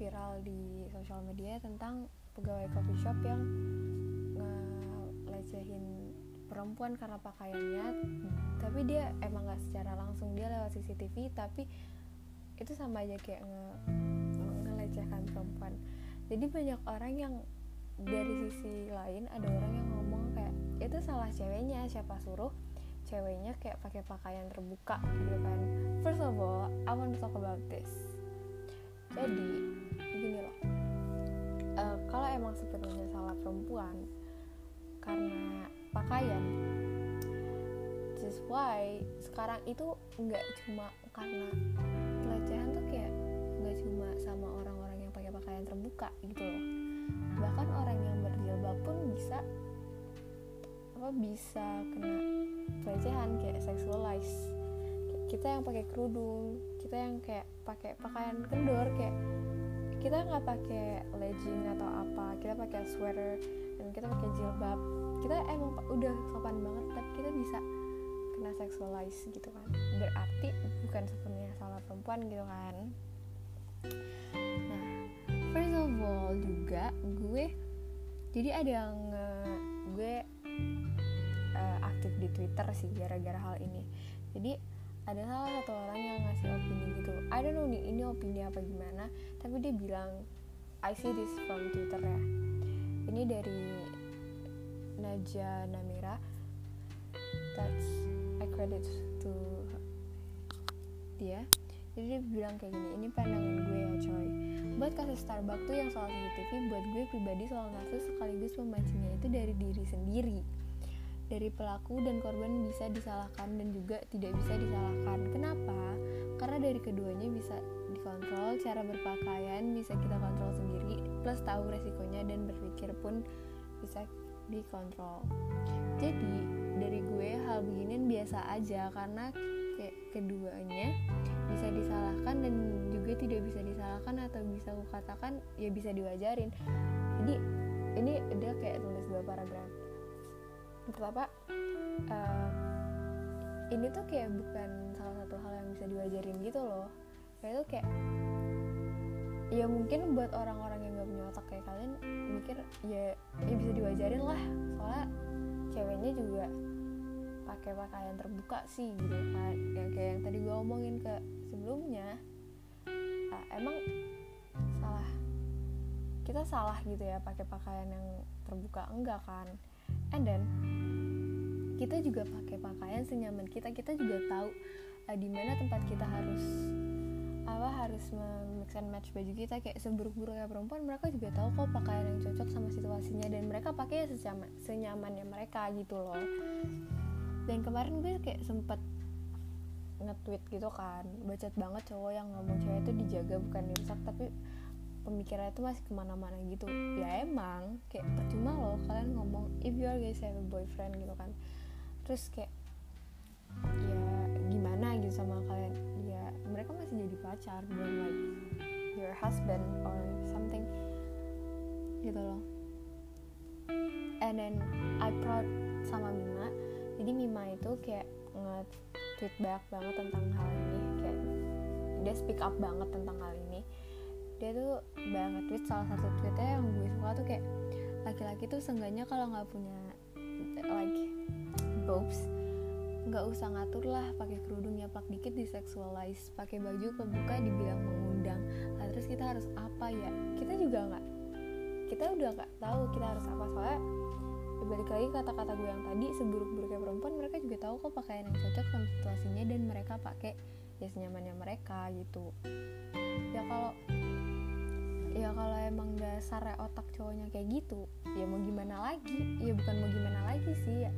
viral di sosial media tentang pegawai coffee shop yang ngelecehin perempuan karena pakaiannya. Tapi dia emang gak secara langsung dia lewat CCTV tapi itu sama aja kayak nge ngelecehkan perempuan. Jadi banyak orang yang dari sisi lain ada orang yang ngomong kayak itu salah ceweknya siapa suruh ceweknya kayak pakai pakaian terbuka gitu kan. First of all I want to talk about this. Jadi gini loh. Uh, kalau emang sepenuhnya salah perempuan karena pakaian just why sekarang itu nggak cuma karena pelecehan tuh kayak nggak cuma sama orang-orang yang pakai pakaian terbuka gitu loh. Bahkan orang yang berjilbab pun bisa apa bisa kena pelecehan kayak sexualize. Kita yang pakai kerudung kita yang kayak pakai pakaian kendor kayak kita nggak pakai legging atau apa kita pakai sweater dan kita pakai jilbab. Kita emang udah sopan banget tapi kita bisa kena sexualize gitu kan. Berarti bukan sepenuhnya salah perempuan gitu kan. Nah first of all juga gue jadi ada yang gue uh, aktif di Twitter sih gara-gara hal ini. Jadi ada salah satu orang yang ngasih opini gitu. I don't know nih ini opini apa gimana tapi dia bilang I see this from Twitter ya. Ini dari Naja Namira. That's I credit to dia. Jadi dia bilang kayak gini ini pandangan gue ya coy. Buat kasus Starbucks tuh yang soal CCTV buat gue pribadi soal kasus sekaligus memancingnya itu dari diri sendiri dari pelaku dan korban bisa disalahkan dan juga tidak bisa disalahkan. Kenapa? Karena dari keduanya bisa dikontrol cara berpakaian bisa kita kontrol sendiri plus tahu resikonya dan berpikir pun bisa dikontrol. Jadi dari gue hal beginian biasa aja karena kayak keduanya bisa disalahkan dan juga tidak bisa disalahkan atau bisa aku katakan ya bisa diwajarin. Jadi ini dia kayak tulis dua paragraf pertama uh, ini tuh kayak bukan salah satu hal yang bisa diwajarin gitu loh. Kayak itu kayak ya mungkin buat orang-orang yang gak punya otak kayak kalian mikir ya ya bisa diwajarin lah. Soalnya ceweknya juga pakai pakaian terbuka sih gitu kan yang kayak yang tadi gue omongin ke sebelumnya nah, emang salah. Kita salah gitu ya pakai pakaian yang terbuka. Enggak kan and then kita juga pakai pakaian senyaman kita. Kita juga tahu uh, di mana tempat kita harus apa harus mix and match baju kita. Kayak seburuk-buruknya perempuan mereka juga tahu kok pakaian yang cocok sama situasinya. Dan mereka pakai senyaman senyamannya mereka gitu loh. Dan kemarin gue kayak sempet nge-tweet gitu kan. Bacot banget cowok yang ngomong cewek itu dijaga bukan dirusak tapi pemikirannya itu masih ke mana-mana gitu. Ya emang kayak percuma loh kalian ngomong if you are guys have a boyfriend gitu kan. Terus kayak ya gimana gitu sama kalian? Ya mereka masih jadi pacar belum like your husband or something gitu loh. And then I proud sama Mima. Jadi Mima itu kayak nge-tweet banyak banget tentang hal ini kayak dia speak up banget tentang hal ini dia tuh banget tweet salah satu tweetnya yang gue suka tuh kayak laki-laki tuh seenggaknya kalau nggak punya like boobs nggak usah ngatur lah pakai kerudung nyaplak dikit di sexualize pakai baju kebuka dibilang mengundang. Nah, terus kita harus apa ya? Kita juga nggak kita udah nggak tahu kita harus apa. Soalnya balik lagi kata-kata gue yang tadi seburuk-buruknya perempuan mereka juga tahu kok pakaian yang cocok sama situasinya dan mereka pakai ya senyamannya mereka gitu. Ya kalau ya kalau emang dasarnya otak cowoknya kayak gitu ya mau gimana lagi? Ya bukan mau gimana lagi sih ya.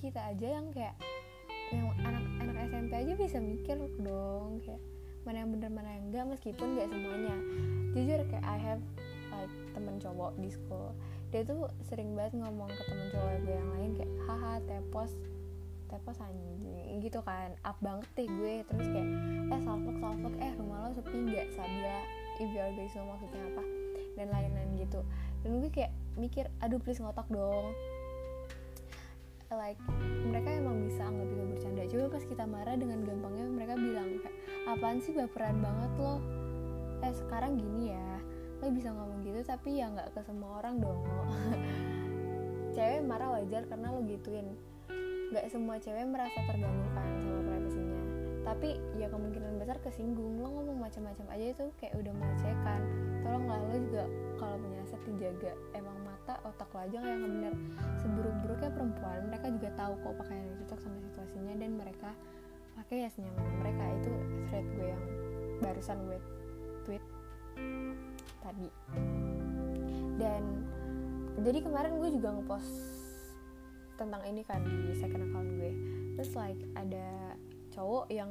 Kita aja yang kayak yang anak-anak SMP aja bisa mikir dong kayak mana yang bener mana yang enggak meskipun gak semuanya. Jujur kayak I have like temen cowok di school. Dia tuh sering banget ngomong ke temen cowok gue yang lain kayak haha tepos tepos anjing. Gitu kan. Up banget deh gue. Terus kayak eh salfok salfok. Eh rumah lo sepi nggak? Sabila if you are guys lo maksudnya apa? Dan lain-lain gitu. Dan gue kayak mikir aduh please ngotak dong. Like mereka emang bisa anggap itu bercanda. Coba pas kita marah dengan gampangnya mereka bilang kayak apaan sih baperan banget lo? Eh sekarang gini ya lo bisa ngomong gitu tapi ya nggak ke semua orang dong. Cewek marah wajar karena lo gituin nggak semua cewek merasa terganggu kan sama privasinya. Tapi ya kemungkinan besar kesinggung. Lo ngomong macam-macam aja itu kayak udah melecehkan. Tolonglah lo juga kalau punya aset dijaga. Emang mata otak lo aja yang bener. Seburuk-buruknya perempuan mereka juga tahu kok pakaian yang cocok sama situasinya dan mereka pakai ya senyaman mereka. Itu thread gue yang barusan gue tweet tadi. Dan jadi kemarin gue juga ngepost tentang ini kan di second account gue. Terus like ada cowok yang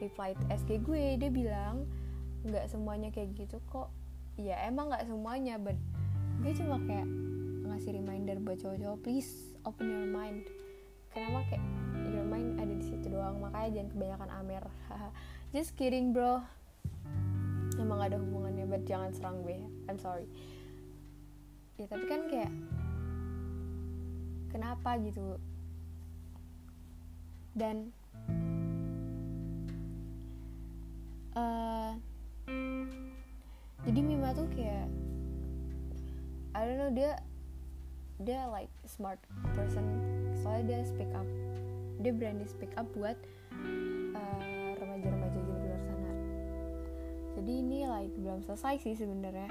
reply SG gue dia bilang nggak semuanya kayak gitu kok. Ya emang nggak semuanya but gue cuma kayak ngasih reminder buat cowok-cowok please open your mind. Kenapa kayak your mind ada di situ doang? Makanya jangan kebanyakan amer. Just kidding bro. Emang gak ada hubungannya but jangan serang gue. I'm sorry. Ya tapi kan kayak kenapa gitu. Dan uh, jadi Mima tuh kayak I don't know dia dia like smart person. Soalnya dia speak up. Dia berani speak up buat uh, remaja-remaja gitu di luar sana. Jadi ini like belum selesai sih sebenarnya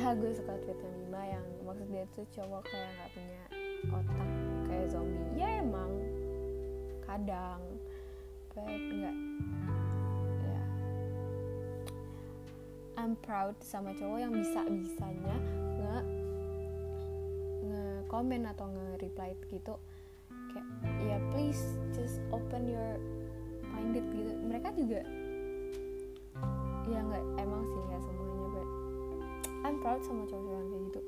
ah gue suka tweetnya Mima yang maksud dia tuh cowok kayak nggak punya otak kayak zombie. Ya emang kadang. But enggak ya. I'm proud sama cowok yang bisa bisanya nge nge komen atau nge reply gitu. Kayak ya please just open your minded gitu. Mereka juga ya nggak emang sih nggak I'm proud sama cowok-cowok kayak gitu.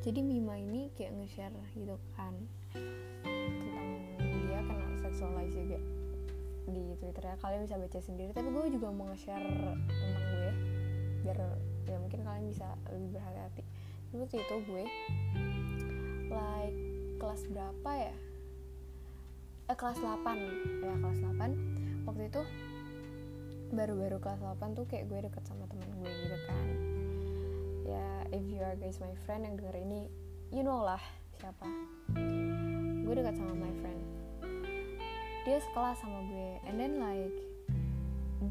Jadi Mima ini kayak nge-share gitu kan tentang dia kena seksualize juga di Twitter ya. Kalian bisa baca sendiri tapi gue juga mau nge-share tentang gue biar ya mungkin kalian bisa lebih berhati-hati. Waktu itu gue like kelas berapa ya? Eh kelas 8 ya kelas 8 waktu itu baru-baru kelas 8 tuh kayak gue deket sama temen gue gitu kan. Ya if you are guys my friend yang denger ini you know lah siapa. Gue dekat sama my friend. Dia sekelas sama gue and then like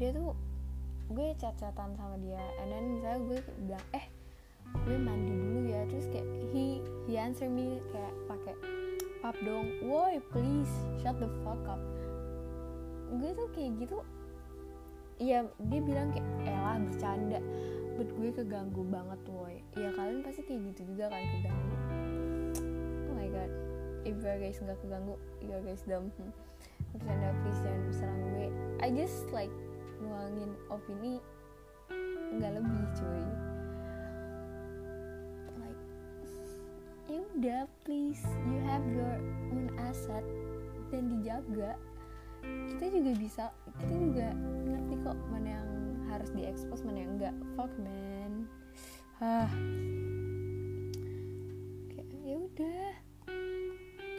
dia tuh gue chat-chatan sama dia and then misalnya gue bilang eh gue mandi dulu ya terus kayak he he answer me kayak pakai pap dong. Woi please shut the fuck up. Gue tuh kayak gitu Iya dia bilang kayak elah bercanda. But gue keganggu banget woi ya kalian pasti kayak gitu juga kan keganggu. Oh my god. If you guys nggak keganggu you guys dumb. Hmm. bercanda please jangan serang gue. I just like nuangin opini nggak lebih cuy. Like ya udah please. You have your own asset. Dan dijaga. Kita juga bisa kita juga ngerti kok mana yang harus diekspos mana yang enggak. Fuck man. Ah kayak ya udah.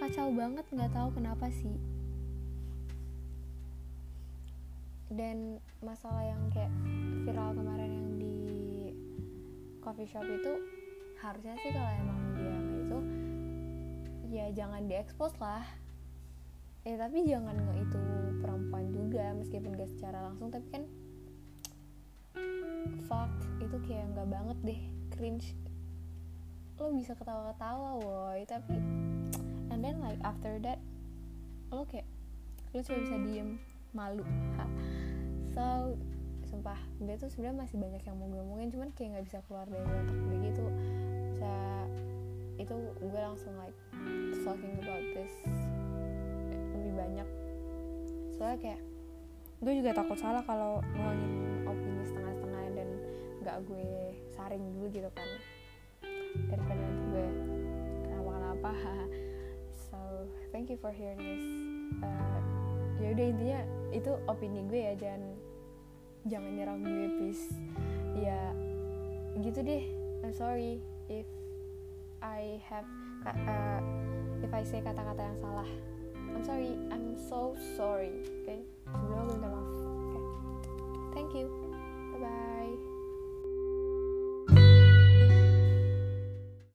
Kacau banget nggak tahu kenapa sih. Dan masalah yang kayak viral kemarin yang di coffee shop itu harusnya sih kalau emang dia itu ya jangan diekspos lah eh tapi jangan nggak itu perempuan juga meskipun gak secara langsung tapi kan fuck itu kayak nggak banget deh cringe lo bisa ketawa-ketawa woi tapi and then like after that lo kayak lo cuma bisa diem malu ha. so sumpah gue tuh sebenarnya masih banyak yang mau gue omongin cuman kayak nggak bisa keluar dari otak gue gitu bisa itu gue langsung like talking about this banyak. Soalnya kayak gue juga takut salah kalau nuangin opini setengah-setengah dan nggak gue saring dulu gitu kan. Daripada nanti gue kenapa-kenapa so thank you for hearing this. Uh, ya udah intinya itu opini gue ya jangan jangan nyerang gue please. Ya gitu deh. I'm sorry if I have uh, if I say kata-kata yang salah I'm sorry I'm so sorry okay? sebelumnya gue minta okay. thank you